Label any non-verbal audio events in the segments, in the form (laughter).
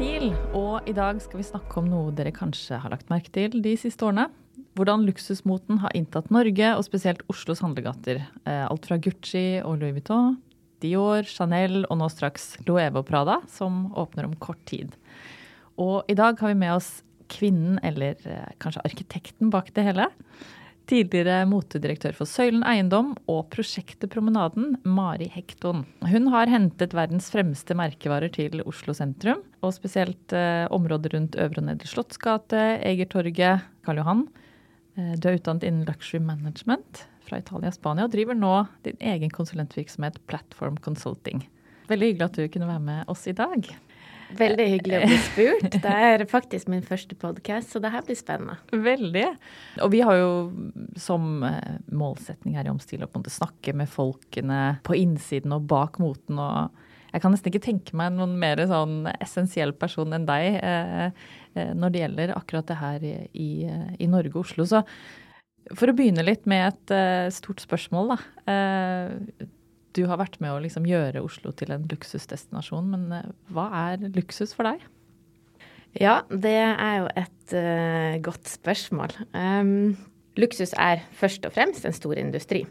Stil, og i dag skal vi snakke om noe dere kanskje har lagt merke til de siste årene. Hvordan luksusmoten har inntatt Norge, og spesielt Oslos handlegater. Eh, alt fra Gucci og Louis Vuitton, Dior, Chanel og nå straks Loewe Prada, som åpner om kort tid. Og i dag har vi med oss kvinnen, eller eh, kanskje arkitekten bak det hele. Tidligere motedirektør for Søylen eiendom og prosjektet Promenaden, Mari Hekton. Hun har hentet verdens fremste merkevarer til Oslo sentrum, og spesielt eh, området rundt Øvre og Nedre Slottsgate, Egertorget, Karl Johan. Eh, du er utdannet innen luxury management fra Italia og Spania, og driver nå din egen konsulentvirksomhet Platform Consulting. Veldig hyggelig at du kunne være med oss i dag. Veldig hyggelig å bli spurt. Det er faktisk min første podkast, så det her blir spennende. Veldig. Og vi har jo som eh, målsetning her i Omstil å snakke med folkene på innsiden og bak moten. og jeg kan nesten ikke tenke meg noen mer sånn essensiell person enn deg eh, eh, når det gjelder akkurat det her i, i, i Norge og Oslo. Så for å begynne litt med et eh, stort spørsmål, da. Uh, du har vært med å liksom gjøre Oslo til en luksusdestinasjon, men uh, hva er luksus for deg? Ja, det er jo et godt spørsmål. Um, luksus er først og fremst en stor industri.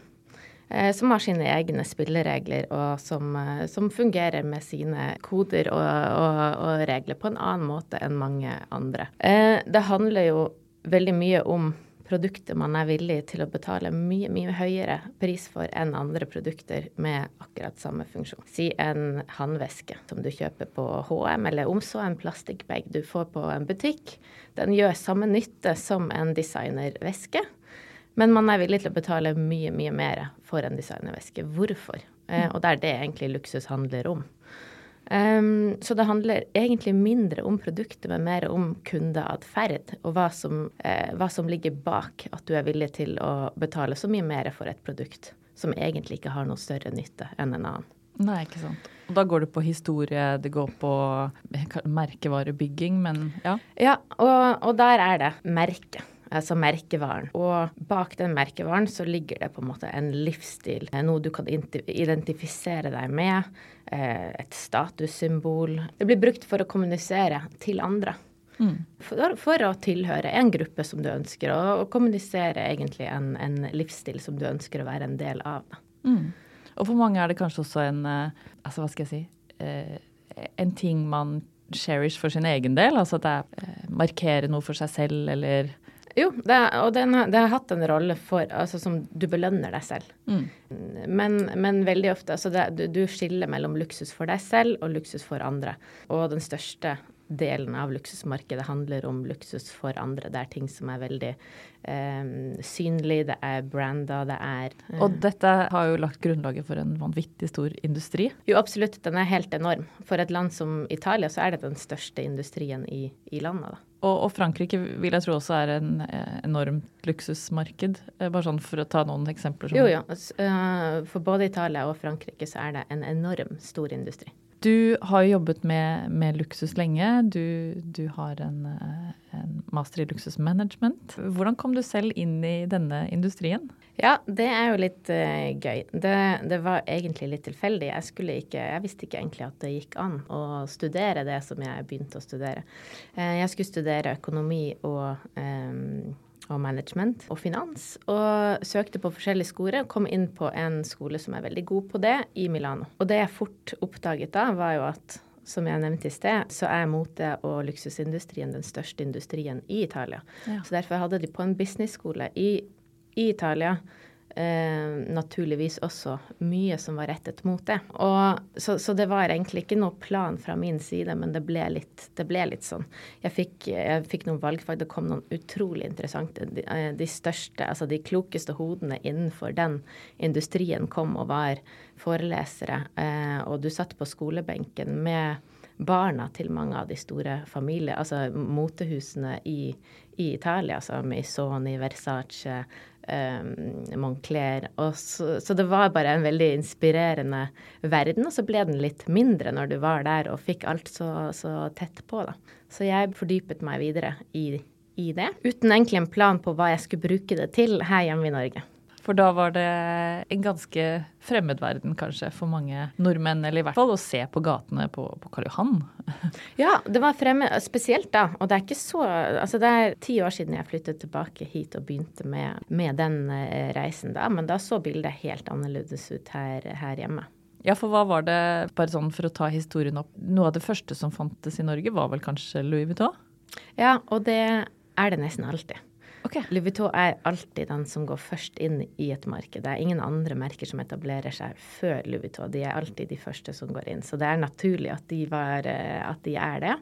Som har sine egne spilleregler, og som, som fungerer med sine koder og, og, og, regler på en annen måte enn mange andre. Det handler jo veldig mye om produkter man er villig til å betale mye, mye høyere pris for enn andre produkter med akkurat samme funksjon. Si en håndveske som du kjøper på HM, eller om så en plastikkbag du får på en butikk. Den gjør samme nytte som en designerveske, men man er villig til å betale mye, mye mer for en designerveske. Hvorfor? Eh, og det er det egentlig luksus handler om. Um, så det handler egentlig mindre om produktet, men mer om kundeatferd og hva som, eh, hva som, ligger bak at du er villig til å betale så mye mer for et produkt som egentlig ikke har noe større nytte enn en annen. Nei, ikke sant. Og da går det på historie, det går på merkevarebygging, men ja? Ja, og, og der er det merket altså merkevaren. Og bak den merkevaren så ligger det på en måte en livsstil, eh, noe du kan identifisere deg med, eh, et statussymbol. Det blir brukt for å kommunisere til andre. Mm. For, for, å tilhøre en gruppe som du ønsker, og, og kommunisere egentlig en, en, livsstil som du ønsker å være en del av. Mm. Og for mange er det kanskje også en eh, altså hva skal jeg si, en ting man cherish for sin egen del. Altså at det markerer noe for seg selv, eller jo, det, og den, det har hatt en rolle for, altså som du belønner deg selv. Mm. Men, men, veldig ofte altså det, du, du, skiller mellom luksus for deg selv og luksus for andre. Og den største delen av luksusmarkedet handler om luksus for andre. Det er ting som er veldig eh, synlig, det er branda, det er eh. Og dette har jo lagt grunnlaget for en vanvittig stor industri? Jo, absolutt. Den er helt enorm. For et land som Italia så er det den største industrien i, i landet. da. Og, og, Frankrike vil jeg tro også er en eh, enormt luksusmarked. Eh, bare sånn for å ta noen eksempler. Sånn. jo. ja. for både Italia og Frankrike så er det en enorm stor industri. Du har jo jobbet med, med luksus lenge. Du, du har en, en, master i luksusmanagement. Hvordan kom du selv inn i denne industrien? Ja, det er jo litt uh, gøy. Det, det, var egentlig litt tilfeldig. Jeg, ikke, jeg, visste ikke egentlig at det gikk an å studere det som jeg begynte å studere. Uh, jeg skulle studere økonomi og um, og management og finans. Og søkte på forskjellige skoler og kom inn på en skole som er veldig god på det, i Milano. Og det jeg fort oppdaget da, var jo at som jeg nevnte i sted, så er mote- og luksusindustrien den største industrien i Italia. Ja. Så derfor hadde de på en businessskole i, i Italia eh, naturligvis også mye som var rettet mot det. Og, så, så, det var egentlig ikke noe plan fra min side, men det ble litt, det ble litt sånn. Jeg fikk, jeg fikk, noen valgfag. Det kom noen utrolig interessante. De, eh, de, største, altså de klokeste hodene innenfor den industrien kom og var forelesere. Eh, og du satt på skolebenken med barna til mange av de store familiene, altså motehusene i, i Italia, i Missoni, Versace, Moncler. Så, så, det var bare en veldig inspirerende verden. Og så ble den litt mindre når du var der og fikk alt så, så tett på, da. Så jeg fordypet meg videre i, i, det, uten egentlig en plan på hva jeg skulle bruke det til her hjemme i Norge. For da var det en ganske fremmed verden kanskje for mange nordmenn, eller i hvert fall å se på gatene på, på Karl Johan. (laughs) Ja, det var fremmed, spesielt da. Og det er ikke så Altså det er ti år siden jeg flyttet tilbake hit og begynte med, med den eh, reisen da, men da så bildet helt annerledes ut her, her hjemme. Ja, for hva var det, bare sånn for å ta historien opp, noe av det første som fantes i Norge var vel kanskje Louis Vuitton? Ja, og det er det nesten alltid. Okay. Louis Vuitton er alltid den som går først inn i et marked. Det er ingen andre merker som etablerer seg før Louis Vuitton. De er alltid de første som går inn. Så det er naturlig at de, var, eh, at de er det.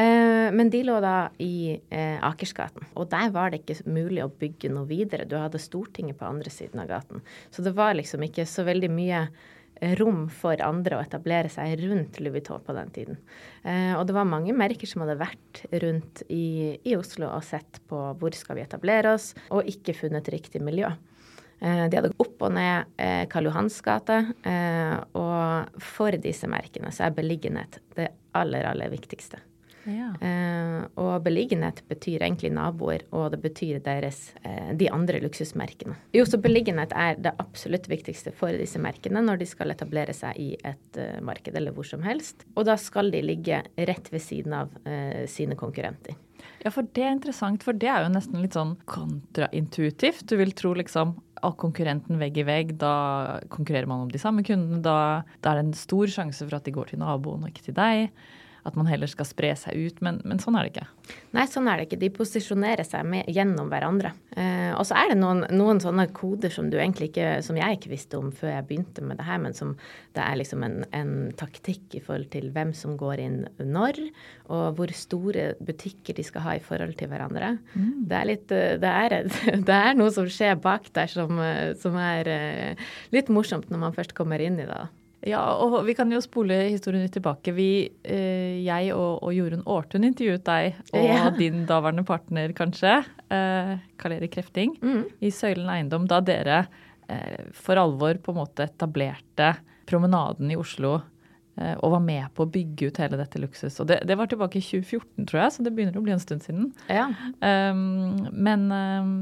Eh, men de lå da i eh, Akersgaten, og der var det ikke mulig å bygge noe videre. Du hadde Stortinget på andre siden av gaten. Så det var liksom ikke så veldig mye rom for andre å etablere seg rundt Louis Vuitton på den tiden. Eh, og det var mange merker som hadde vært rundt i, i, Oslo og sett på hvor skal vi etablere oss, og ikke funnet riktig miljø. Eh, de hadde gått opp og ned eh, Karl Johans gate, og for disse merkene så er beliggenhet det aller, aller viktigste. Ja. Eh, og beliggenhet betyr egentlig naboer, og det betyr deres, eh, de andre luksusmerkene. Jo, så beliggenhet er det absolutt viktigste for disse merkene når de skal etablere seg i et eh, marked eller hvor som helst. Og da skal de ligge rett ved siden av uh, sine konkurrenter. Ja, for det er interessant, for det er jo nesten litt sånn kontraintuitivt. Du vil tro liksom av konkurrenten vegg i vegg, da konkurrerer man om de samme kundene. Da, da er det en stor sjanse for at de går til naboen og ikke til deg at man heller skal spre seg ut, men, men, sånn er det ikke. Nei, sånn er det ikke. De posisjonerer seg med, gjennom hverandre. Eh, og så er det noen, noen, sånne koder som, ikke, som jeg ikke visste om før jeg begynte med det her, men som det er liksom en, en, taktikk i forhold til hvem som går inn når, og hvor store butikker de skal ha i forhold til hverandre. Mm. Det, er litt, eh, det, er, (laughs) det, er noe som skjer bak der som, eh, som er eh, litt morsomt når man først kommer inn i det. Ja, og vi kan jo spole historien litt tilbake. Vi, eh, jeg og, og Jorunn Aartun intervjuet deg, og ja. (laughs) din daværende partner kanskje, eh, Karl Erik Krefting, mm. i Søylen eiendom, da dere eh, for alvor på en måte etablerte promenaden i Oslo eh, og var med på å bygge ut hele dette luksus. Og det, det, var tilbake i 2014, tror jeg, så det begynner å bli en stund siden. Ja. Um, men um,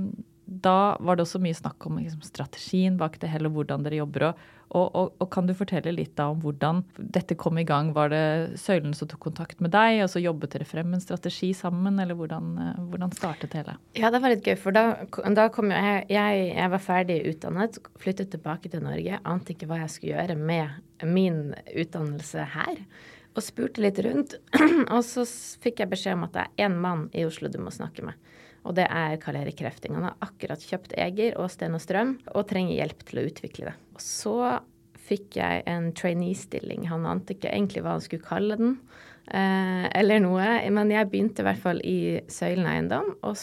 da var det også mye snakk om liksom, strategien bak det hele, hvordan dere jobber. Og, og, og, og, kan du fortelle litt da om hvordan dette kom i gang? Var det Søylen som tok kontakt med deg, og så jobbet dere frem en strategi sammen, eller hvordan, eh, hvordan startet det hele? Ja, det var litt gøy, for da, da kom jeg, jeg, jeg var ferdig utdannet, flyttet tilbake til Norge, ante ikke hva jeg skulle gjøre med min utdannelse her. Og spurte litt rundt, (clears throat) og så fikk jeg beskjed om at det er én mann i Oslo du må snakke med. Og det er Karl Erik Krefting. Han har akkurat kjøpt Eger og Sten og Strøm og trenger hjelp til å utvikle det. Og så fikk jeg en trainee-stilling. Han ante ikke egentlig hva han skulle kalle den, eh, eller noe. Men jeg begynte i hvert fall i Søylen eiendom, og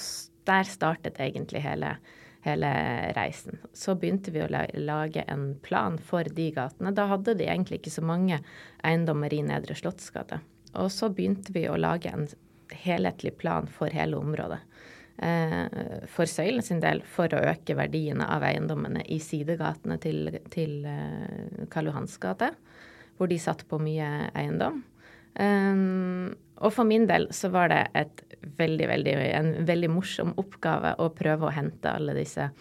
der startet egentlig hele, hele reisen. Så begynte vi å lage en plan for de gatene. Da hadde de egentlig ikke så mange eiendommer i Nedre Slottsgate. Og så begynte vi å lage en helhetlig plan for hele området. Eh, for Søylen sin del for å øke verdiene av eiendommene i sidegatene til, til eh, Karl Johans gate, hvor de satt på mye eiendom. Um, og for min del så var det veldig, veldig, en veldig morsom oppgave å prøve å hente alle disse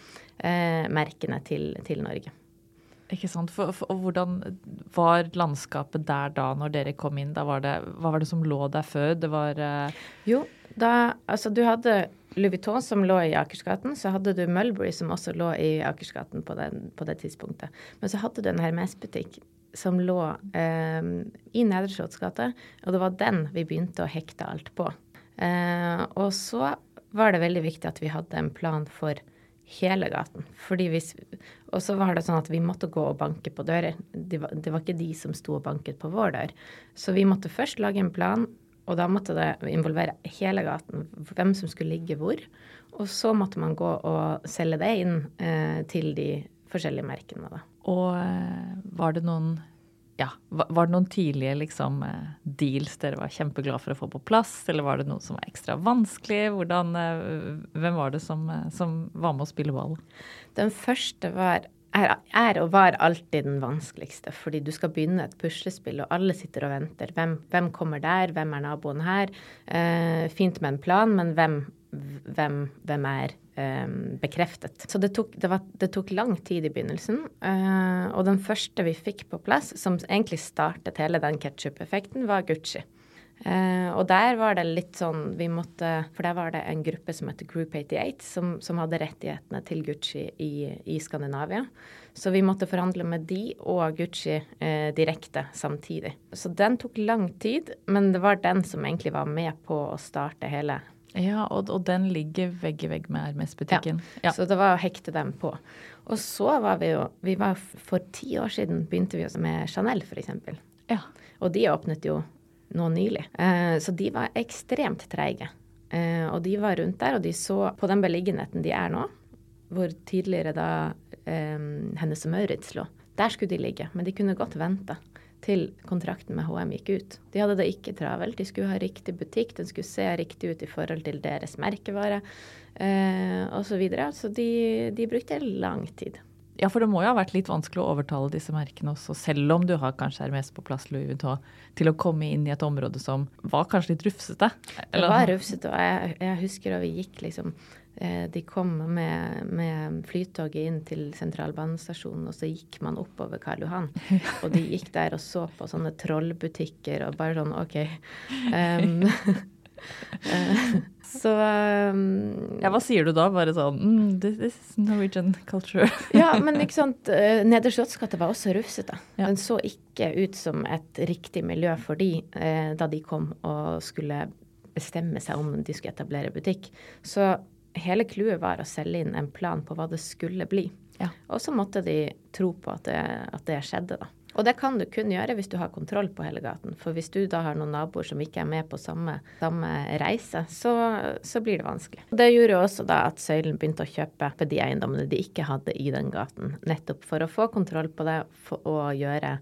merkene til, til, Norge. Ikke sant. For, for, og hvordan var landskapet der da, når dere kom inn? Da var det, hva var det som lå der før? Det var uh... Jo, da Altså, du hadde Louis Vuitton som lå i Akersgaten, så hadde du Mulberry som også lå i Akersgaten på, på, det tidspunktet. Men så hadde du en Hermes-butikk som lå eh, i Nedre Slottsgate, og det var den vi begynte å hekte alt på. Eh, og så var det veldig viktig at vi hadde en plan for hele gaten. Fordi hvis, og så var det sånn at vi måtte gå og banke på dører. Det var, det var ikke de som sto og banket på vår dør. Så vi måtte først lage en plan og da måtte det involvere hele gaten, hvem som skulle ligge hvor. Og så måtte man gå og selge det inn eh, til de forskjellige merkene. Da. Og eh, var det noen ja, var det noen tidlige liksom, eh, deals dere var kjempeglade for å få på plass, eller var det noe som var ekstra vanskelig? Hvordan, eh, hvem var det som, som var med å spille ball? Den første var er, er, og var alltid den vanskeligste, fordi du skal begynne et puslespill, og alle sitter og venter. Hvem, hvem kommer der, hvem er naboen her? Eh, fint med en plan, men hvem, hvem, hvem er bekreftet. Så det tok, det, var, det tok, lang tid i begynnelsen. Uh, og den første vi fikk på plass, som egentlig startet hele den ketsjup-effekten, var Gucci. Uh, og der var det litt sånn vi måtte For der var det en gruppe som heter Group 88, som, som hadde rettighetene til Gucci i, i, Skandinavia. Så vi måtte forhandle med de og Gucci eh, direkte samtidig. Så den tok lang tid, men det var den som egentlig var med på å starte hele ja, og, og, den ligger vegg i vegg med Hermes-butikken. Ja. ja. så det var å hekte dem på. Og så var vi jo vi var For ti år siden begynte vi med Chanel, f.eks. Ja. Og de åpnet jo nå nylig. Eh, så de var ekstremt treige. Eh, og de var rundt der, og de så på den beliggenheten de er nå, hvor tidligere da eh, Hennes og Maurits lå. Der skulle de ligge, men de kunne godt vente til kontrakten med HM gikk ut. De hadde det ikke travelt. De skulle ha riktig butikk, den skulle se riktig ut i forhold til deres merkevare eh, osv. Så, videre. så de, de, brukte lang tid. Ja, for det må jo ha vært litt vanskelig å overtale disse merkene også, selv om du har kanskje mest på plass Louis Vuitton, til å komme inn i et område som var kanskje litt rufsete? Eller? Det var rufsete, og jeg, jeg husker da vi gikk liksom Eh, de kom med, med flytoget inn til sentralbanestasjonen, og så gikk man oppover Karl Johan. Og de gikk der og så på sånne trollbutikker og bare sånn OK. Um, (laughs) (laughs) så um, Ja, hva sier du da? Bare sånn mm, This is Norwegian culture. (laughs) ja, men ikke sant. Eh, Nedre Slottsgate var også rufsete. Ja. Den så ikke ut som et riktig miljø for de eh, da de kom og skulle bestemme seg om de skulle etablere butikk. Så hele clouet var å selge inn en plan på hva det skulle bli. Ja. Og så måtte de tro på at det, at det, skjedde, da. Og det kan du kun gjøre hvis du har kontroll på hele gaten. For hvis du da har noen naboer som ikke er med på samme, samme reise, så, så, blir det vanskelig. Det gjorde også da at Søylen begynte å kjøpe på de eiendommene de ikke hadde i den gaten. Nettopp for å få kontroll på det å gjøre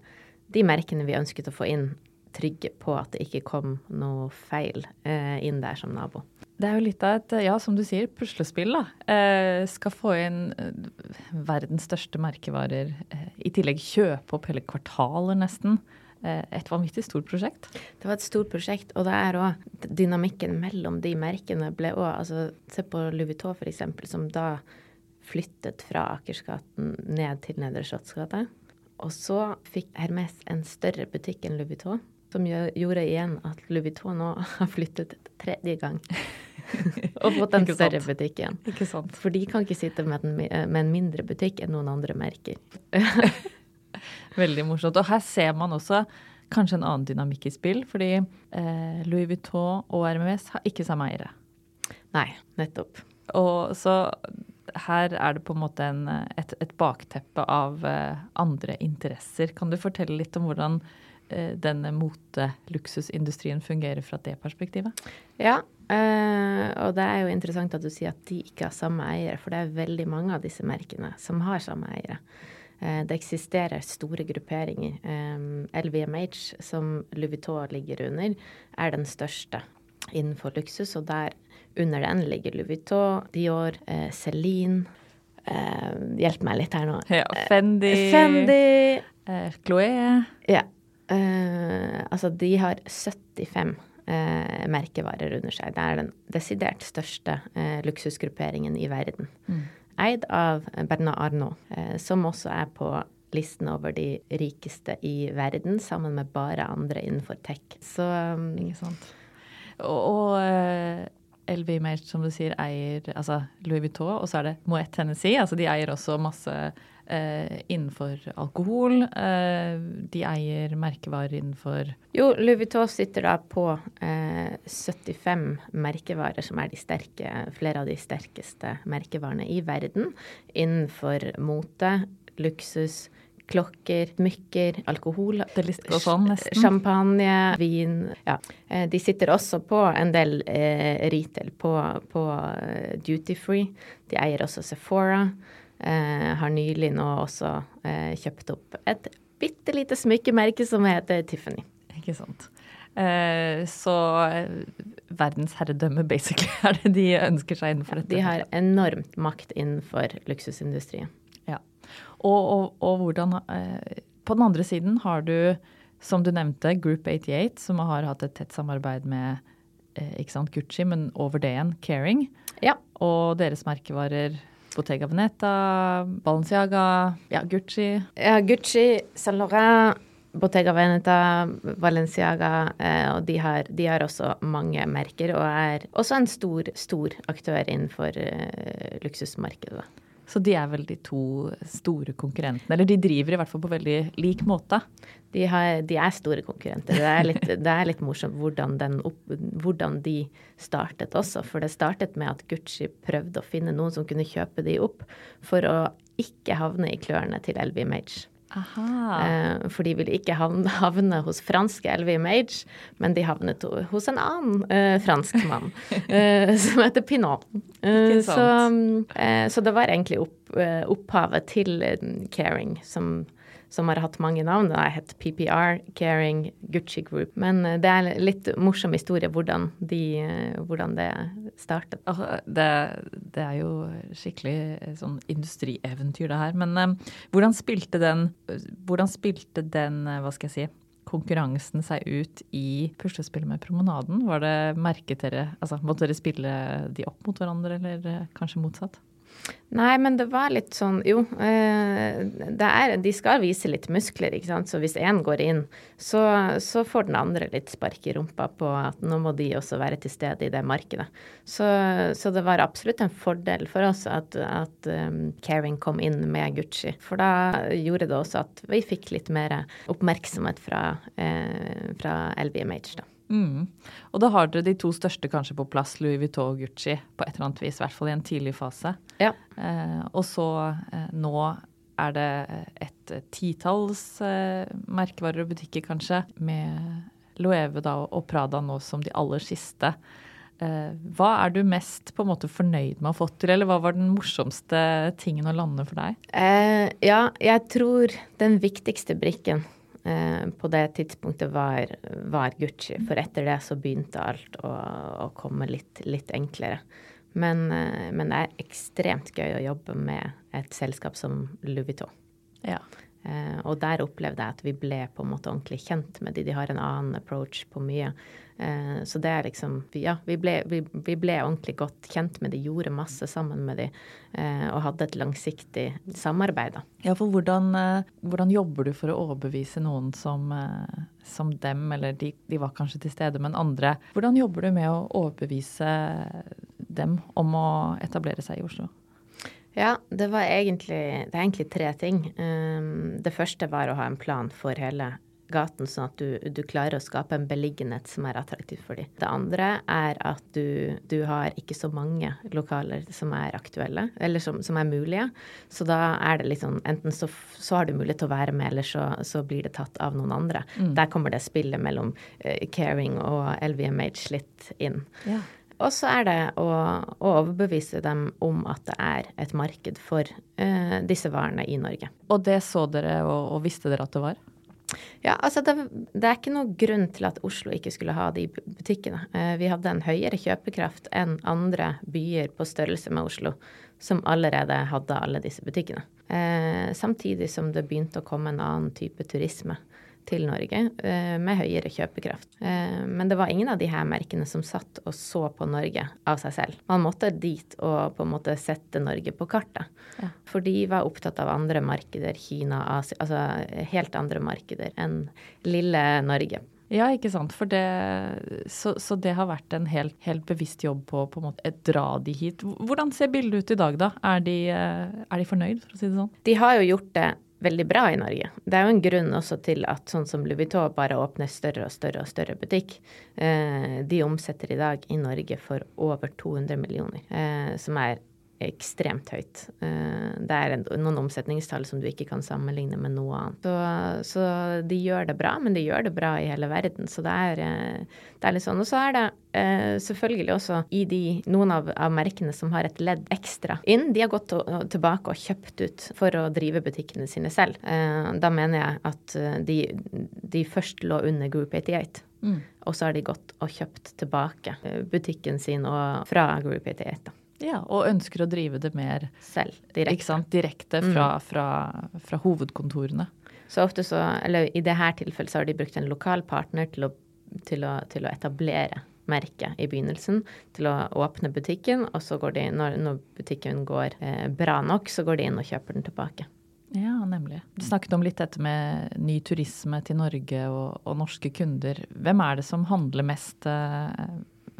de merkene vi ønsket å få inn, trygge på at det ikke kom noe feil eh, inn der som nabo. Det er jo litt av et ja, som du sier, puslespill. da. Eh, skal få inn eh, verdens største merkevarer. Eh, I tillegg kjøpe opp hele kvartaler, nesten. Eh, et vanvittig stort prosjekt. Det var et stort prosjekt, og det er òg dynamikken mellom de merkene ble òg altså, Se på Louis Vuitton, f.eks., som da flyttet fra Akersgaten ned til Nedre Slottsgate. Og så fikk Hermes en større butikk enn Louis Vuitton, som gjorde igjen at Louis Vuitton nå (laughs) har flyttet tredje gang. (laughs) og fått en større butikken. butikk igjen. Ikke sant. For de kan ikke sitte med en, med en mindre butikk enn noen andre merker. (laughs) Veldig morsomt. Og her ser man også kanskje en annen dynamikk i spill, fordi eh, Louis Vuitton og RMS har ikke samme eiere. Nei, nettopp. Og så her er det på en måte en, et, et, bakteppe av eh, andre interesser. Kan du fortelle litt om hvordan denne moteluksusindustrien fungerer fra det perspektivet? Ja, Uh, og det er jo interessant at du sier at de ikke har samme eiere, for det er veldig mange av disse merkene som har samme eiere. Uh, det eksisterer store grupperinger. LVMH, som Louis Vuitton ligger under, er den største innenfor luksus, og der under den ligger Louis Vuitton, Dior, Celine Hjelp meg litt her nå. Ja, Fendi. Fendi. Chloé. Ja. Altså, de har 75 eh, merkevarer under seg. Det er den desidert største eh, luksusgrupperingen i verden. Mm. Eid av Bernard Arnault, eh, som også er på listen over de rikeste i verden, sammen med bare andre innenfor tech. Så um, Ikke sant. Og, og uh, eh, LVMH, som du sier, eier altså Louis Vuitton, og så er det Moet Tennessee. Altså de eier også masse eh, innenfor alkohol. Eh, de eier merkevarer innenfor Jo, Louis Vuitton sitter da på eh, 75 merkevarer, som er de sterke, flere av de sterkeste merkevarene i verden. Innenfor mote, luksus, klokker, smykker, alkohol. Sånn. Champagne, vin. Ja. Eh, de sitter også på en del eh, retail, på, på eh, duty free. De eier også Sephora. Eh, har nylig nå også eh, kjøpt opp et bitte lite smykkemerke som heter Tiffany. Ikke sant. Eh, så eh, verdensherredømme, basically, (laughs) er det de ønsker seg innenfor dette? De har enormt makt innenfor luksusindustrien. Ja. Og, og, og hvordan eh, På den andre siden har du, som du nevnte, Group 88, som har hatt et tett samarbeid med eh, ikke sant, Gucci, men over det igjen Caring. Ja. Og deres merkevarer Bottega Veneta, Balenciaga, ja, Gucci. Ja, Gucci, Saint Laurent, Bottega Veneta, Balenciaga, eh, og de har, de har, også mange merker, og er også en stor, stor aktør innenfor eh, luksusmarkedet. Så de er vel de to store konkurrentene. Eller de driver i hvert fall på veldig lik måte. De, har, de er store konkurrenter. Det er litt, det er litt morsomt hvordan, opp, hvordan, de startet også. For det startet med at Gucci prøvde å finne noen som kunne kjøpe de opp, for å ikke havne i klørne til LVMH. Eh, for de ville ikke havne, havne hos franske LVMH, men de havnet hos en annen eh, fransk mann (laughs) eh, som heter Pinot. Eh, så, eh, så, det var egentlig opp, eh, opphavet til Caring som som har hatt mange navn. Det har hett PPR, Caring, Gucci Group. Men eh, det er en litt morsom historie hvordan, de, eh, hvordan det startet. Det, det, er jo skikkelig eh, sånn industrieventyr, det her. Men hvordan spilte den, hvordan spilte den, hva skal jeg si, konkurransen seg ut i puslespillet med Promenaden? Var det merket dere Altså måtte dere spille de opp mot hverandre, eller kanskje motsatt? Nei, men det var litt sånn Jo, eh, er, de skal vise litt muskler, ikke sant. Så hvis én går inn, så, så, får den andre litt spark i rumpa på at nå må de også være til stede i det markedet. Så, så det var absolutt en fordel for oss at, at um, kom inn med Gucci. For da gjorde det også at vi fikk litt mer oppmerksomhet fra, eh, fra LVMH, da. Mm. Og da har dere de to største kanskje på plass, Louis Vuitton og Gucci, på et eller annet vis, i hvert fall i en tidlig fase. Ja. Eh, og så eh, nå er det et titalls eh, merkevarer og butikker, kanskje, med Loewe da, og Prada nå som de aller siste. Eh, hva er du mest på en måte fornøyd med å ha fått til, eller hva var den morsomste tingen å lande for deg? Eh, ja, jeg tror den viktigste brikken Eh, på det tidspunktet var, var, Gucci. For etter det så begynte alt å, å komme litt, litt enklere. Men, eh, men, det er ekstremt gøy å jobbe med et selskap som Louis Vuitton. Ja. Eh, og der opplevde jeg at vi ble på en måte ordentlig kjent med de. De har en annen approach på mye. Eh, så det er liksom Ja, vi ble, vi, vi ble, ordentlig godt kjent med de, gjorde masse sammen med de, eh, og hadde et langsiktig samarbeid. da. Ja, for hvordan, eh, hvordan jobber du for å overbevise noen som, som dem, eller de, de, var kanskje til stede, men andre. Hvordan jobber du med å overbevise dem om å etablere seg i Oslo? Ja, det var egentlig, det er egentlig tre ting. Det første var å ha en plan for hele gaten, sånn at du, du, klarer å skape en beliggenhet som er attraktiv for dem. Det andre er at du, du, har ikke så mange lokaler som er aktuelle, eller som, som er mulige. Så da er det litt sånn enten så, så, har du mulighet til å være med, eller så, så blir det tatt av noen andre. Mm. Der kommer det spillet mellom uh, Caring og LVMH litt inn. Ja. Og så er det å, å, overbevise dem om at det er et marked for uh, disse varene i Norge. Og det så dere og, og visste dere at det var? Ja, altså det, det, er ikke noe grunn til at Oslo ikke skulle ha de butikkene. Eh, vi hadde en høyere kjøpekraft enn andre byer på størrelse med Oslo, som allerede hadde alle disse butikkene. Eh, samtidig som det begynte å komme en annen type turisme til Norge eh, med høyere kjøpekraft. Eh, men det var ingen av de her merkene som satt og så på Norge av seg selv. Man måtte dit og på en måte sette Norge på kartet. Ja. For de var opptatt av andre markeder, Kina, Asia, altså helt andre markeder enn lille Norge. Ja, ikke sant. Det, så, så, det har vært en helt, helt bevisst jobb på, på en måte, dra de hit. Hvordan ser bildet ut i dag, da? Er de, eh, er de fornøyd, for å si det sånn? De har jo gjort det veldig bra i Norge. Det er jo en grunn også til at sånn som Louis Vuitton bare åpner større og større og større butikk. Eh, de omsetter i dag i Norge for over 200 millioner, eh, som er ekstremt høyt. Eh, det er noen omsetningstall som du ikke kan sammenligne med noe annet. Så, så, de gjør det bra, men de gjør det bra i hele verden. Så det er, eh, det er litt sånn. Og så er det eh, selvfølgelig også i de, noen av, av, merkene som har et ledd ekstra inn. De har gått to, tilbake og kjøpt ut for å drive butikkene sine selv. da mener jeg at de, de først lå under Group 88. Mm. Og så har de gått og kjøpt tilbake butikken sin fra Group 88. Da. Ja, og ønsker å drive det mer selv, direkte, direkte fra, mm. fra, fra, hovedkontorene. Så ofte så, eller i dette tilfellet så har de brukt en lokal partner til å, til å, til å etablere merket i begynnelsen til å åpne butikken, og så går de, når, når butikken går eh, bra nok, så går de inn og kjøper den tilbake. Ja, nemlig. Du snakket om litt dette med ny turisme til Norge og, og norske kunder. Hvem er det som handler mest? Eh,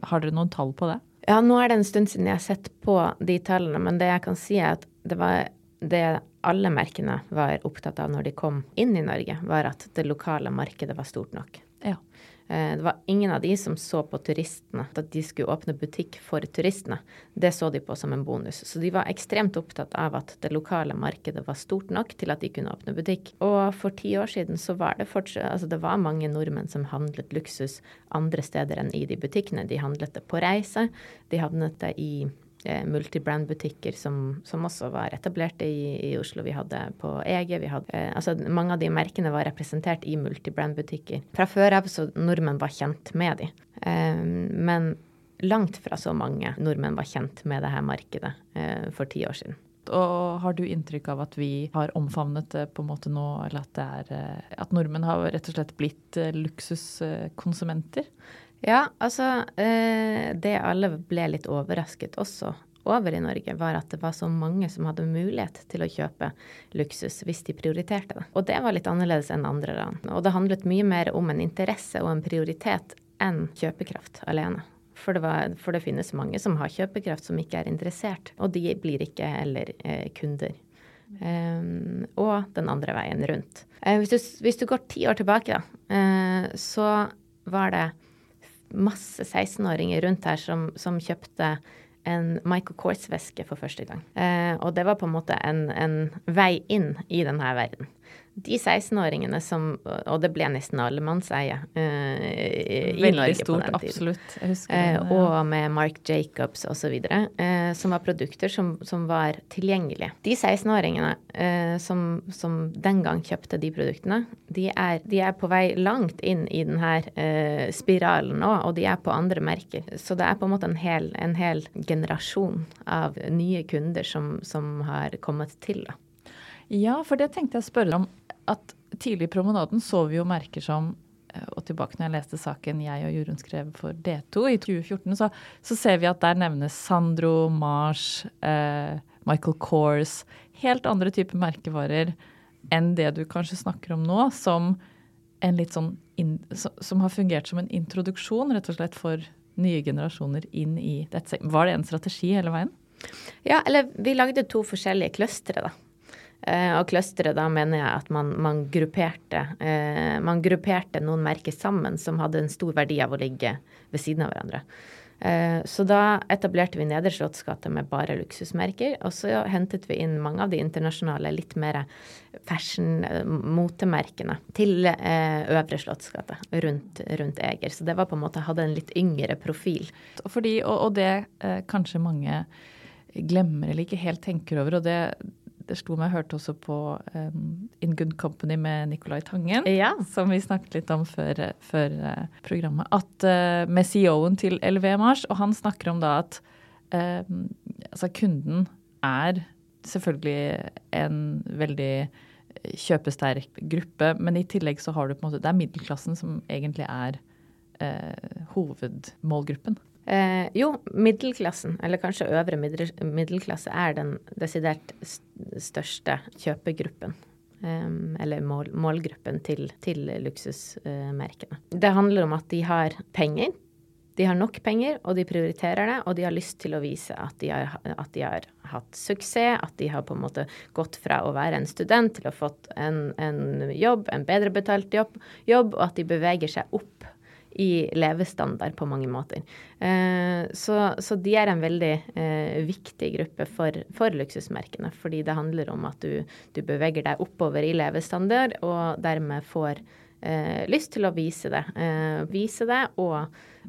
har dere noen tall på det? Ja, nå er det en stund siden jeg har sett på de tallene, men det jeg kan si er at det var det alle merkene var opptatt av når de kom inn i Norge, var at det lokale markedet var stort nok. Eh, det var ingen av de som så på turistene, at de skulle åpne butikk for turistene. Det så de på som en bonus. Så de var ekstremt opptatt av at det lokale markedet var stort nok til at de kunne åpne butikk. Og for ti år siden så var det fortsatt Altså det var mange nordmenn som handlet luksus andre steder enn i de butikkene. De handlet det på reise, de havnet det i multibrand-butikker som, som, også var etablerte i, i, Oslo. Vi hadde på EG. Vi hadde, eh, altså mange av de merkene var representert i multibrand-butikker. Fra før av så nordmenn var kjent med de. Eh, men langt fra så mange nordmenn var kjent med det her markedet eh, for ti år siden. Og har du inntrykk av at vi har omfavnet det på en måte nå, eller at, er, eh, at nordmenn har rett og slett blitt eh, luksuskonsumenter? Ja, altså eh, Det alle ble litt overrasket også over i Norge, var at det var så mange som hadde mulighet til å kjøpe luksus hvis de prioriterte det. Og det var litt annerledes enn andre land. Og det handlet mye mer om en interesse og en prioritet enn kjøpekraft alene. For det, var, for det finnes mange som har kjøpekraft som ikke er interessert, og de blir ikke heller eh, kunder. Um, og den andre veien rundt. Uh, hvis, du, hvis, du, går ti år tilbake, da, uh, så var det masse 16-åringer rundt her som, som, kjøpte en Michael Kors-veske for første gang. Eh, og det var på en måte en, en vei inn i denne verden de 16-åringene som Og det ble nesten allemannseie uh, i Veldig Norge stort, på den tiden. Absolutt. Uh, og med Mark Jacobs osv. Uh, som var produkter som, som var tilgjengelige. De 16-åringene uh, som, som, den gang kjøpte de produktene, de er, de er på vei langt inn i denne uh, spiralen nå, og de er på andre merker. Så det er på en måte en hel, en hel generasjon av nye kunder som, som har kommet til. da. Ja, for det tenkte jeg å spørre om at tidlig i promenaden så vi jo merker som eh, og tilbake når jeg leste saken jeg og Jorunn skrev for D2 i 2014, så, så ser vi at der nevnes Sandro, Mars, eh, Michael Kors Helt andre typer merkevarer enn det du kanskje snakker om nå, som sånn in, som har fungert som en introduksjon rett og slett for nye generasjoner inn i dette. Var det en strategi hele veien? Ja, eller vi lagde to forskjellige clustre, da. Uh, og clusteret, da mener jeg at man, man, grupperte, uh, man, grupperte, noen merker sammen som hadde en stor verdi av å ligge ved siden av hverandre. Uh, så da etablerte vi Nedre Slottsgate med bare luksusmerker. Og så hentet vi inn mange av de internasjonale, litt mer fashion-motemerkene til Øvre Slottsgate rundt, rundt, Eger. Så det var på en måte hadde en litt yngre profil. Fordi, og, og det kanskje mange glemmer eller ikke helt tenker over, og det det slo meg, jeg hørte også på um, In Good Company med Nicolai Tangen, ja. som vi snakket litt om før, før uh, programmet, at uh, med CEO-en til LV Mars, og han snakker om da at uh, altså kunden er selvfølgelig en veldig kjøpesterk gruppe, men i tillegg så har du på en måte Det er middelklassen som egentlig er hovedmålgruppen. Eh, jo, middelklassen, eller kanskje øvre middelklasse, er den desidert største kjøpegruppen. Eh, eller mål, målgruppen til, til luksusmerkene. det handler om at de har penger. De har nok penger, og de prioriterer det, og de har lyst til å vise at de har, at de har hatt suksess, at de har på en måte gått fra å være en student til å ha fått en, en jobb, en bedre betalt jobb, jobb, og at de beveger seg opp i levestandard på mange måter. Eh, så, så, de er en veldig eh, viktig gruppe for, for, luksusmerkene. Fordi det handler om at du, du, beveger deg oppover i levestandard, og dermed får eh, lyst til å vise det. Eh, vise det og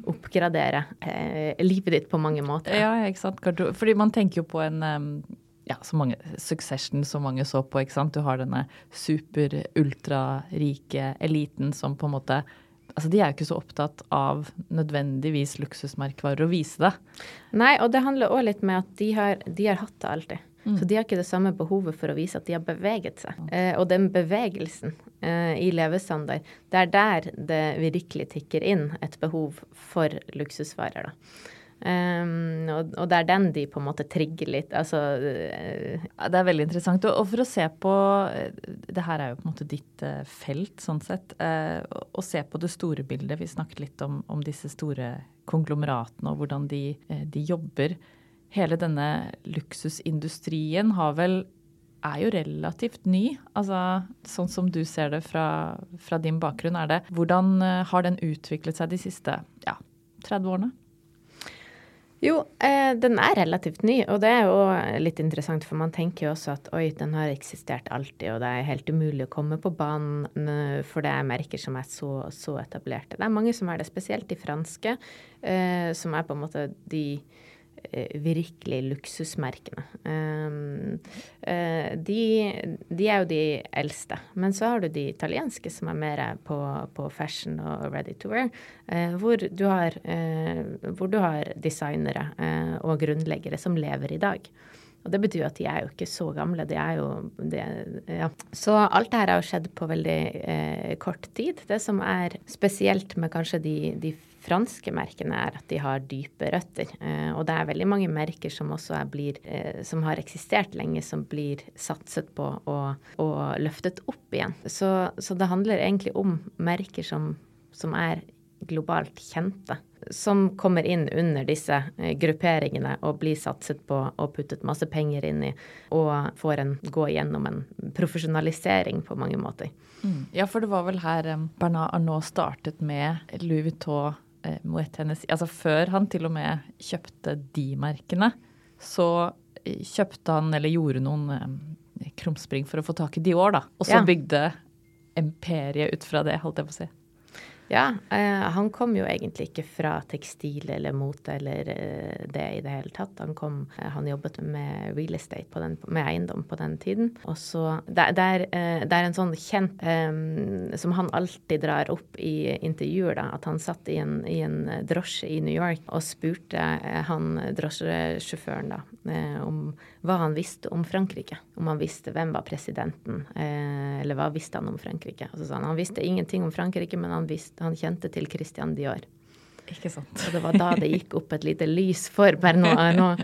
oppgradere eh, livet ditt på mange måter. Ja, ikke sant. Fordi man tenker jo på en ja, så mange, Succession som mange så på. ikke sant? Du har denne super-ultra-rike eliten som på en måte altså De er jo ikke så opptatt av nødvendigvis luksusmerkevarer å vise det. Nei, og det handler òg litt med at de har, de har hatt det alltid. Mm. Så de har ikke det samme behovet for å vise at de har beveget seg. Eh, og den bevegelsen eh, i levestandard, det er der det virkelig tikker inn et behov for luksusvarer. da. Um, og, og, det er den de på en måte trigger litt. Altså uh, Det er veldig interessant. Og, for å se på eh, Det her er jo på en måte ditt uh, felt, sånn sett. Uh, å se på det store bildet. Vi snakket litt om, om disse store konglomeratene og hvordan de, de, jobber. Hele denne luksusindustrien har vel er jo relativt ny. Altså, sånn som du ser det fra, fra din bakgrunn, er det Hvordan har den utviklet seg de siste ja, 30 årene? Jo, eh, den er relativt ny, og det er jo litt interessant, for man tenker jo også at oi, den har eksistert alltid, og det er helt umulig å komme på banen, for det er merker som er så, så etablerte. Det er mange som er det, spesielt de franske, eh, som er på en måte de Eh, virkelig luksusmerkene. Um, uh, de, de, er jo de eldste. Men så har du de italienske som er mer på, på fashion og ready to wear, hvor, du har, hvor, du har, designere og grunnleggere som lever i dag. Og det betyr jo at de er jo ikke så gamle. De er jo de, ja. Så alt det her har jo skjedd på veldig kort tid. Det som er spesielt med kanskje de, de franske merkene er at de har dype røtter. Eh, og det er veldig mange merker som også blir, eh, som har eksistert lenge, som blir satset på og, og løftet opp igjen. Så, så, det handler egentlig om merker som, som er globalt kjente som kommer inn under disse eh, grupperingene og blir satset på og puttet masse penger inn i, og får en gå gjennom en profesjonalisering på mange måter. Mm. Ja, for det var vel her Bernard Arnault startet med Louis Vuitton eh, Moet Hennessy Altså før han til og med kjøpte de merkene, så eh, kjøpte han eller gjorde noen eh, krumspring for å få tak i Dior, da. Og så ja. bygde imperiet ut fra det, holdt jeg på å si. Ja, eh, han kom jo egentlig ikke fra tekstil eller mote eller eh, det i det hele tatt. Han, kom, eh, han jobbet med real estate, den, med eiendom, på den tiden. Og så det, det, er, eh, det, er, en sånn kjent eh, som han alltid drar opp i intervjuer, da, at han satt i en, i en drosje i New York og spurte eh, han drosjesjåføren da om hva han visste om Frankrike. Om han visste hvem var presidenten, eller hva visste han om Frankrike. Og så sa han han visste ingenting om Frankrike, men han visste han kjente til Christian Dior. Ikke sant. Og det var da det gikk opp et lite lys for Bernard.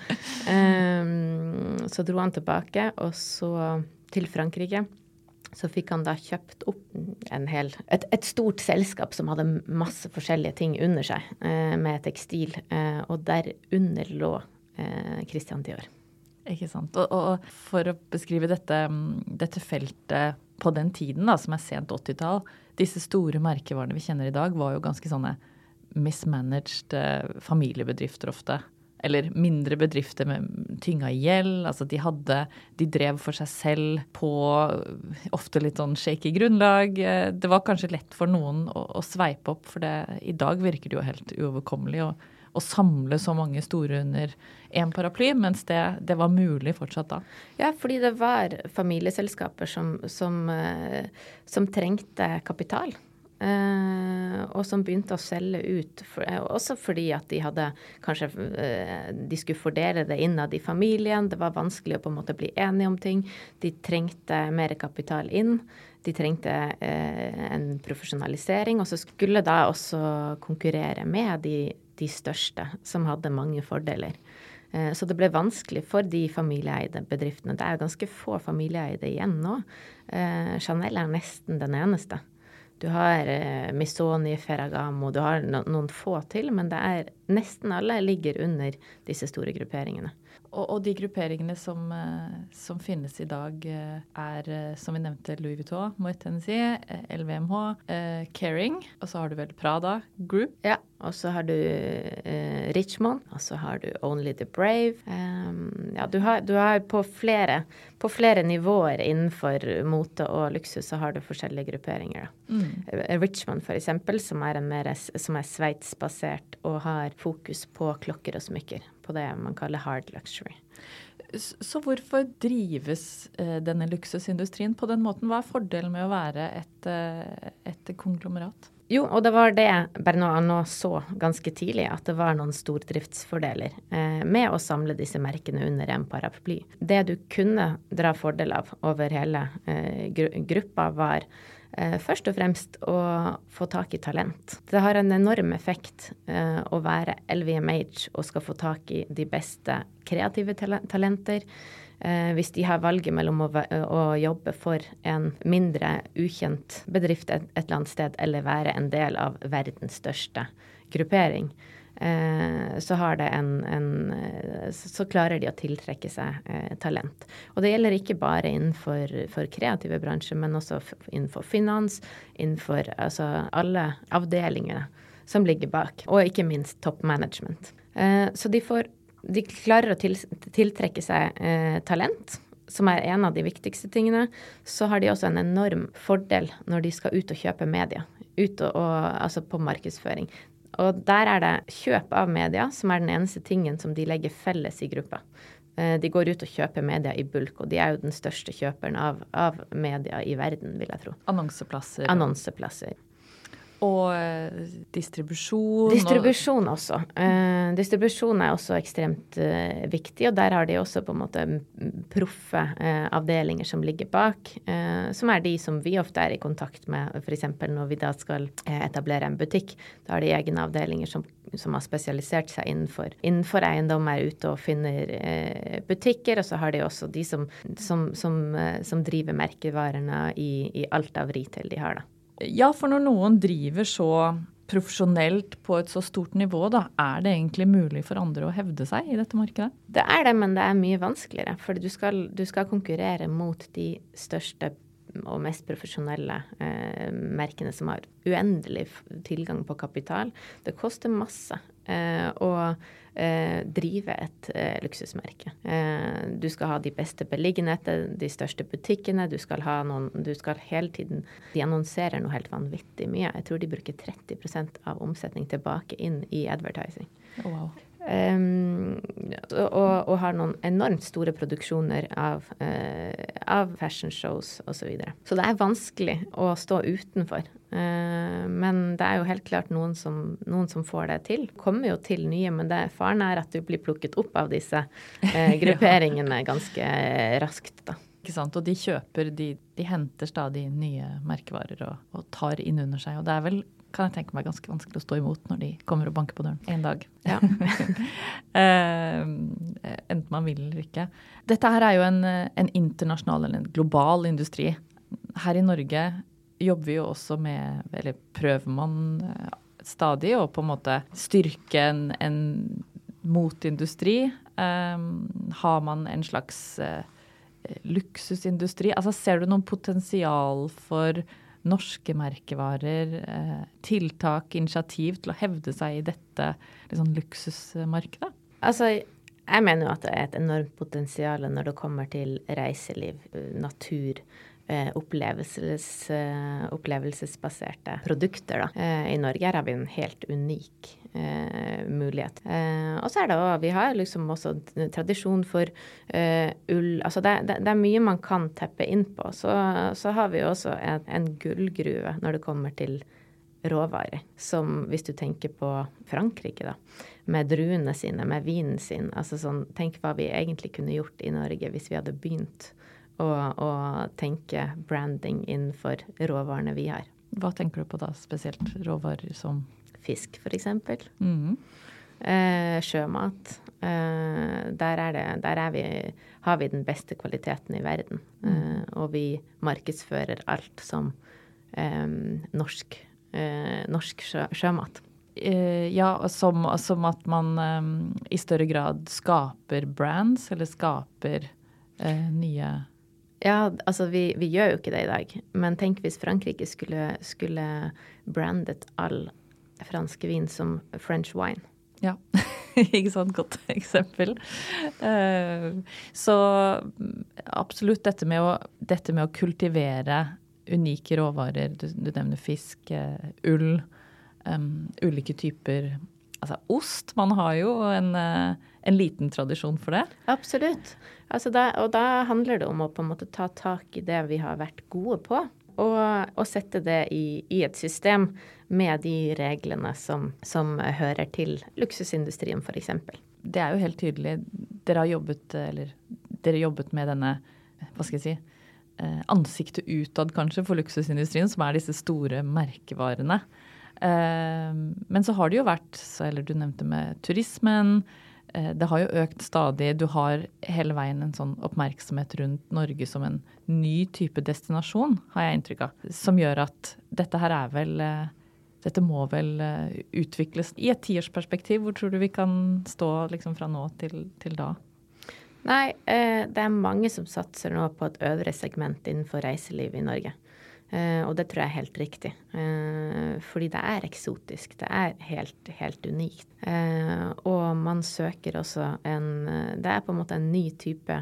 Um, så dro han tilbake, og så til Frankrike. Så fikk han da kjøpt opp en hel, et, et stort selskap som hadde masse forskjellige ting under seg, eh, med tekstil. Eh, og derunder lå eh, Christian Dior. Ikke sant. Og, og for å beskrive dette, dette, feltet på den tiden, da, som er sent 80-tall, disse store merkevarene vi kjenner i dag, var jo ganske sånne mismanaged eh, familiebedrifter ofte. Eller mindre bedrifter med tynga gjeld. Altså de hadde De drev for seg selv på ofte litt sånn shaky grunnlag. Eh, det var kanskje lett for noen å, å sveipe opp, for det, i dag virker det jo helt uoverkommelig. og å samle så mange store under én paraply, mens det, det, var mulig fortsatt da? Ja, fordi det var familieselskaper som, som, eh, som trengte kapital. Uh, og som begynte å selge ut, for, uh, også fordi at de hadde kanskje uh, De skulle fordele det innad i familien. Det var vanskelig å på en måte bli enige om ting. De trengte mer kapital inn. De trengte en profesjonalisering. Og så skulle da også konkurrere med de de største, som hadde mange fordeler. Eh, så det ble vanskelig for de familieeide bedriftene. Det er ganske få familieeide igjen nå. Eh, Chanel er nesten den eneste. Du har Misoni, Missoni, Ferragamo, du har noen få til, men det er nesten alle ligger under disse store grupperingene. Og, og, de grupperingene som, som, finnes i dag, er som vi nevnte Louis Vuitton, Moet Tennessee, LVMH, Caring, og så har du vel Prada Group. Ja, og så har du eh, Richmond, og så har du Only the Brave. Um, ja, du har, du har på, flere, på, flere, nivåer innenfor mote og luksus så har du forskjellige grupperinger. Mm. Richmond Richmond eksempel, som er, en mer, som er sveitsbasert og har fokus på klokker og smykker. På det man kaller hard luxury. Så hvorfor drives eh, denne luksusindustrien på den måten? Hva er fordelen med å være et, eh, et konglomerat? Jo, og det var det Bernard så ganske tidlig, at det var noen stordriftsfordeler eh, med å samle disse merkene under en paraply. Det du kunne dra fordel av over hele eh, gruppa, var først og fremst å få tak i talent. Det har en enorm effekt eh, å være LVMH og skal få tak i de beste kreative talenter eh, hvis de har valget mellom å, jobbe for en mindre ukjent bedrift et, eller annet sted, eller være en del av verdens største gruppering, eh, så, en, en, så, klarer de å tiltrekke seg eh, talent. Og det gjelder ikke bare innenfor kreative bransjer, men også innenfor finans, innenfor altså, alle avdelingene som ligger bak, og ikke minst top management. Eh, så de får de klarer å til, tiltrekke seg eh, talent, som er en av de viktigste tingene. Så har de også en enorm fordel når de skal ut og kjøpe media, ut og, og, altså på markedsføring. Og der er det kjøp av media som er den eneste tingen som de legger felles i gruppa. Eh, de går ut og kjøper media i bulk, og de er jo den største kjøperen av, av media i verden, vil jeg tro. Annonseplasser. Annonseplasser. Og eh, distribusjon. Distribusjon også. Uh, distribusjon er også ekstremt uh, viktig, og der har de også på en måte proffe uh, avdelinger som ligger bak, som er de som vi ofte er i kontakt med, f.eks. når vi da skal etablere en butikk. Da har de egne avdelinger som, som har spesialisert seg innenfor, innenfor eiendom, er ute og finner butikker, og så har de også de som, som, som driver merkevarene i, i alt av retail de har, da. Ja, for når noen driver så profesjonelt på et så stort nivå, da, er det egentlig mulig for andre å hevde seg i dette markedet? Det er det, men det er mye vanskeligere. For du skal, du skal konkurrere mot de største og mest profesjonelle eh, merkene som har uendelig tilgang på kapital. Det koster masse. Eh, og drive et eh, luksusmerke. Eh, du skal ha de beste beliggenheter, de største butikkene. Du skal ha noen Du skal hele tiden De annonserer noe helt vanvittig mye. Jeg tror de bruker 30% av omsetning tilbake inn i advertising. Wow. Um, og, og, har noen enormt store produksjoner av, uh, av fashion shows osv. Så, videre. så det er vanskelig å stå utenfor. Uh, men det er jo helt klart noen som, noen som, får det til. Kommer jo til nye, men det, faren er at du blir plukket opp av disse (laughs) uh, grupperingene ganske raskt. da. Og de kjøper, de, de henter stadig nye merkevarer og, og tar inn under seg. Og det er vel kan jeg tenke meg ganske vanskelig å stå imot når de kommer og banker på døren en dag. Ja. uh, (laughs) enten man vil eller ikke. Dette her er jo en, en, internasjonal eller en global industri. Her i Norge jobber vi jo også med Eller prøver man eh, stadig å på en måte styrke en, en motindustri? Um, har man en slags luksusindustri? Altså Ser du noen potensial for norske merkevarer, eh, tiltak, initiativ til å hevde seg i dette liksom, luksusmarkedet? Altså, jeg mener jo at det er et enormt potensial når det kommer til reiseliv, natur, eh, opplevelses, eh, opplevelsesbaserte produkter. Da. I Norge her har vi en helt unik eh, mulighet. Eh, og så er det også, Vi har liksom også tradisjon for eh, ull Altså det, det, det, er mye man kan teppe inn på. Så, så har vi også en, en gullgruve når det kommer til råvarer. Som hvis du tenker på Frankrike, da. Med druene sine, med vinen sin. Altså sånn, tenk hva vi egentlig kunne gjort i Norge hvis vi hadde begynt å, og tenke branding innenfor råvarene vi har. Hva tenker du på da, spesielt råvarer som fisk, f.eks. Mm. Eh, sjømat. Eh, der, det, der vi, har vi den beste kvaliteten i verden. Mm. Eh, og vi markedsfører alt som eh, norsk, eh, norsk sjø, sjømat. Eh, ja, som, som, at man i større grad skaper brands, eller skaper nye ja, altså vi, vi, gjør jo ikke det i dag. Men tenk hvis Frankrike skulle, skulle brandet all fransk vin som French wine. Ja, (laughs) ikke sant. Godt eksempel. Uh, så absolutt dette med, å, dette med, å, kultivere unike råvarer. Du, du nevner fisk, uh, ull, um, ulike typer altså, ost. Man har jo en, eh, en liten tradisjon for det. Absolutt. Altså da, og da handler det om å på en måte ta tak i det vi har vært gode på, og, og sette det i, i, et system med de reglene som, som hører til luksusindustrien, f.eks. Det er jo helt tydelig. Dere har jobbet, eller dere jobbet med denne, hva skal jeg si, eh, ansiktet utad kanskje for luksusindustrien, som er disse store merkevarene. Eh, men så har det jo vært, eller du nevnte med turismen, det har jo økt stadig. Du har hele veien en sånn oppmerksomhet rundt Norge som en ny type destinasjon, har jeg inntrykk av. Som gjør at dette her er vel Dette må vel utvikles i et tiårsperspektiv. Hvor tror du vi kan stå liksom fra nå til, til da? Nei, det er mange som satser nå på et øvre segment innenfor reiseliv i Norge. Uh, og det tror jeg er helt riktig. Uh, fordi det er eksotisk. Det er helt, helt unikt. Uh, og man søker også en Det er på en måte en ny type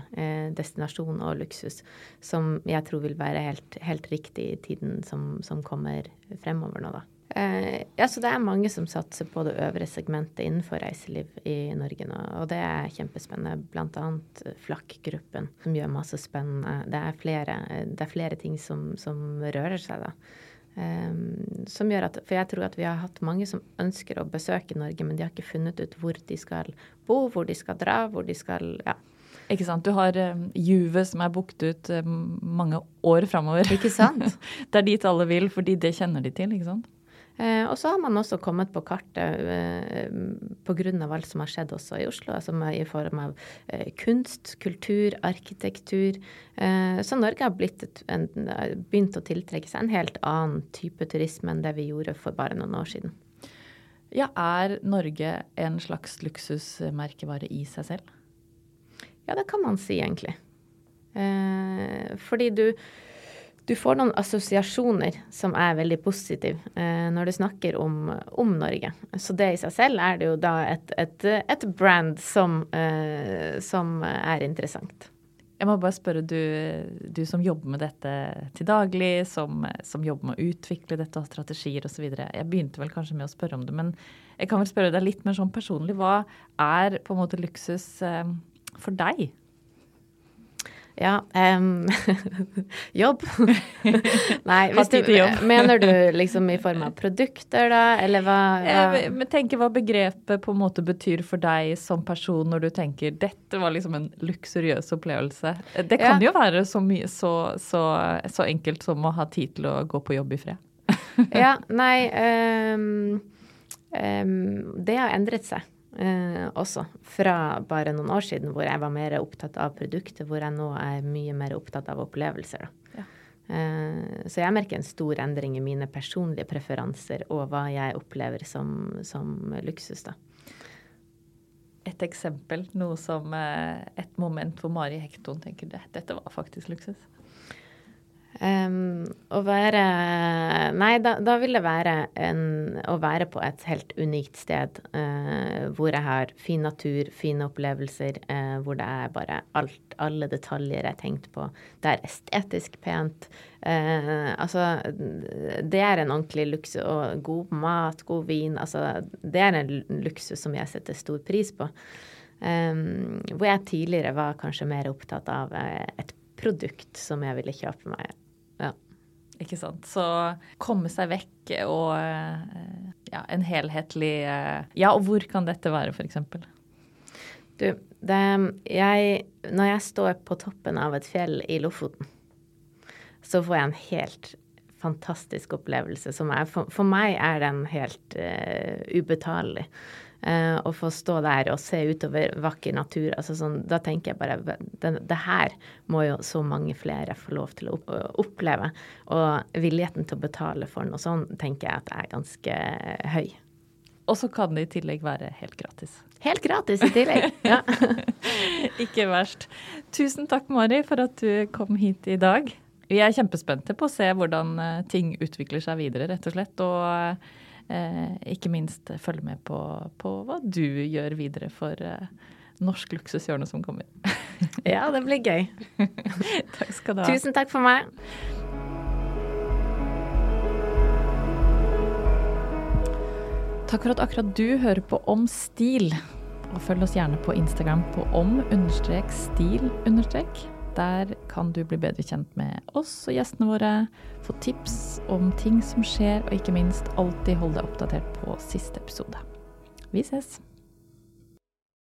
destinasjon og luksus som jeg tror vil være helt, helt riktig i tiden som, som kommer fremover nå, da. Eh, ja, så det er mange som satser på det øvre segmentet innenfor reiseliv i Norge nå, og det er kjempespennende. Blant annet Flakk-gruppen, som gjør masse spennende. Det er flere, det er flere ting som, som, rører seg, da. Um, som gjør at, For jeg tror at vi har hatt mange som ønsker å besøke Norge, men de har ikke funnet ut hvor de skal bo, hvor de skal dra, hvor de skal Ja. Ikke sant. Du har Juve som er booket ut mange år framover. Ikke sant? (laughs) det er dit alle vil, fordi det kjenner de til, ikke sant. Eh, og så har man også kommet på kartet eh, pga. alt som har skjedd også i Oslo, altså i form av eh, kunst, kultur, arkitektur. Eh, så Norge har en, begynt å tiltrekke seg en helt annen type turisme enn det vi gjorde for bare noen år siden. Ja, Er Norge en slags luksusmerkevare i seg selv? Ja, det kan man si, egentlig. Eh, fordi du du får noen assosiasjoner som er veldig positive eh, når du snakker om, om, Norge. Så det i seg selv er det jo da et, et, et brand som, eh, som, er interessant. Jeg må bare spørre, du, du som jobber med dette til daglig, som, som jobber med å utvikle dette, og strategier osv. Jeg begynte vel kanskje med å spørre om det, men jeg kan vel spørre deg litt mer sånn personlig. Hva er på en måte luksus eh, for deg? Ja um, (laughs) Jobb. (laughs) Nei, du, (laughs) mener du liksom i form av produkter, da, eller hva? Jeg, jeg tenker hva begrepet på en måte betyr for deg som person når du tenker dette var liksom en luksuriøs opplevelse. Det kan ja. jo være så, mye, så, så, så, enkelt som å ha tid til å gå på jobb i fred. ja, nei um, um, Det har endret seg eh, også. Fra bare noen år siden hvor jeg var mer opptatt av produktet, hvor jeg nå er mye mer opptatt av opplevelser. Ja. Eh, så jeg merker en stor endring i mine personlige preferanser og hva jeg opplever som, som luksus. da. Et eksempel, noe som eh, et moment hvor Mari Hekton tenker det, dette var faktisk luksus? Um, å være Nei, da, da, vil det være en, å være på et helt unikt sted uh, hvor jeg har fin natur, fine opplevelser, uh, hvor det er bare alt, alle detaljer jeg har tenkt på. Det er estetisk pent. Uh, altså, det er en ordentlig luksus. Og god mat, god vin. Altså, det er en luksus som jeg setter stor pris på. Um, hvor jeg tidligere var kanskje mer opptatt av et produkt som jeg ville kjøpe meg ikke sant. Så komme seg vekk og eh, ja, en helhetlig eh, Ja, og hvor kan dette være, f.eks.? Du, det jeg Når jeg står på toppen av et fjell i Lofoten, så får jeg en helt fantastisk opplevelse som er For, for meg er den helt uh, ubetalelig. Uh, å få stå der og se utover vakker natur. Altså sånn, da tenker jeg bare det, det, her må jo så mange flere få lov til å oppleve. Og villigheten til å betale for noe sånn tenker jeg at er ganske høy. Og så kan det i tillegg være helt gratis. Helt gratis i tillegg, ja. (laughs) Ikke verst. Tusen takk, Mari, for at du kom hit i dag. Vi er kjempespente på å se hvordan eh, ting utvikler seg videre, rett og slett. Og Eh, ikke minst følge med på, på, hva du gjør videre for eh, norsk luksushjørne som kommer. (laughs) ja, det blir gøy. (laughs) takk skal du ha. Tusen takk for meg. Takk for at akkurat du hører på Om stil. Og følg oss gjerne på Instagram på om-stil. Der kan du bli bedre kjent med oss og gjestene våre, få tips om ting som skjer, og ikke minst alltid holde deg oppdatert på siste episode. Vi ses!